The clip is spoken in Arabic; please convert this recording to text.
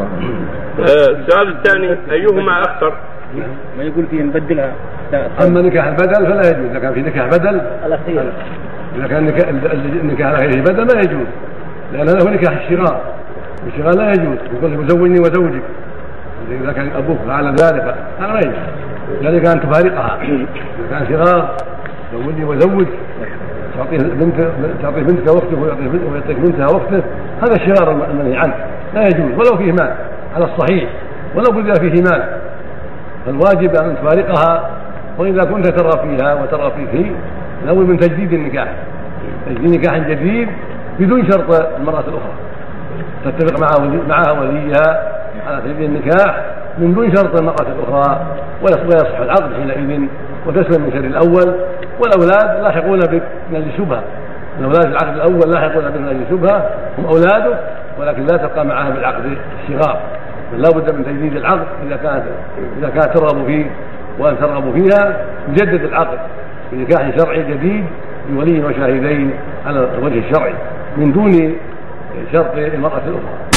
آه، السؤال الثاني أيهما أخطر؟ ما يقول فيه نبدلها. أما نكاح البدل فلا يجوز. إذا كان في نكاح بدل الأخير. إذا كان نكاح النكاح على غيره بدل ما يجوز. لأن هذا هو نكاح الشراء. الشراء لا يجوز. يقول زوجني وزوجك. إذا كان أبوك فعل ذلك هذا ما يجوز. ذلك ان تفارقها. إذا كان شراء زوجني وزوج تعطيه بنت تعطي بنتك وقته ويعطيك بنتها وقته هذا الشرار المنهي عنه. لا يجوز ولو فيه مال على الصحيح ولو بذل فيه مال. فالواجب أن تفارقها وإذا كنت ترى فيها وترى فيه لابد من تجديد النكاح. تجديد نكاح جديد بدون شرط المراه الاخرى تتفق مع ولي معها وليها على تجديد النكاح من دون شرط المراه الاخرى ويصح العقد حينئذ وتسلم من شر الأول. والأولاد لاحقون بنجل الشبهة. الاولاد العقد الأول لاحقون بنجل الشبهة هم اولاده ولكن لا تبقى معها بالعقد الصغار بل لا بد من تجديد العقد إذا كانت إذا كانت ترغب فيه وأن ترغب فيها يجدد العقد بنكاح شرعي جديد بولي وشاهدين على الوجه الشرعي من دون شرط المرأة الأخرى.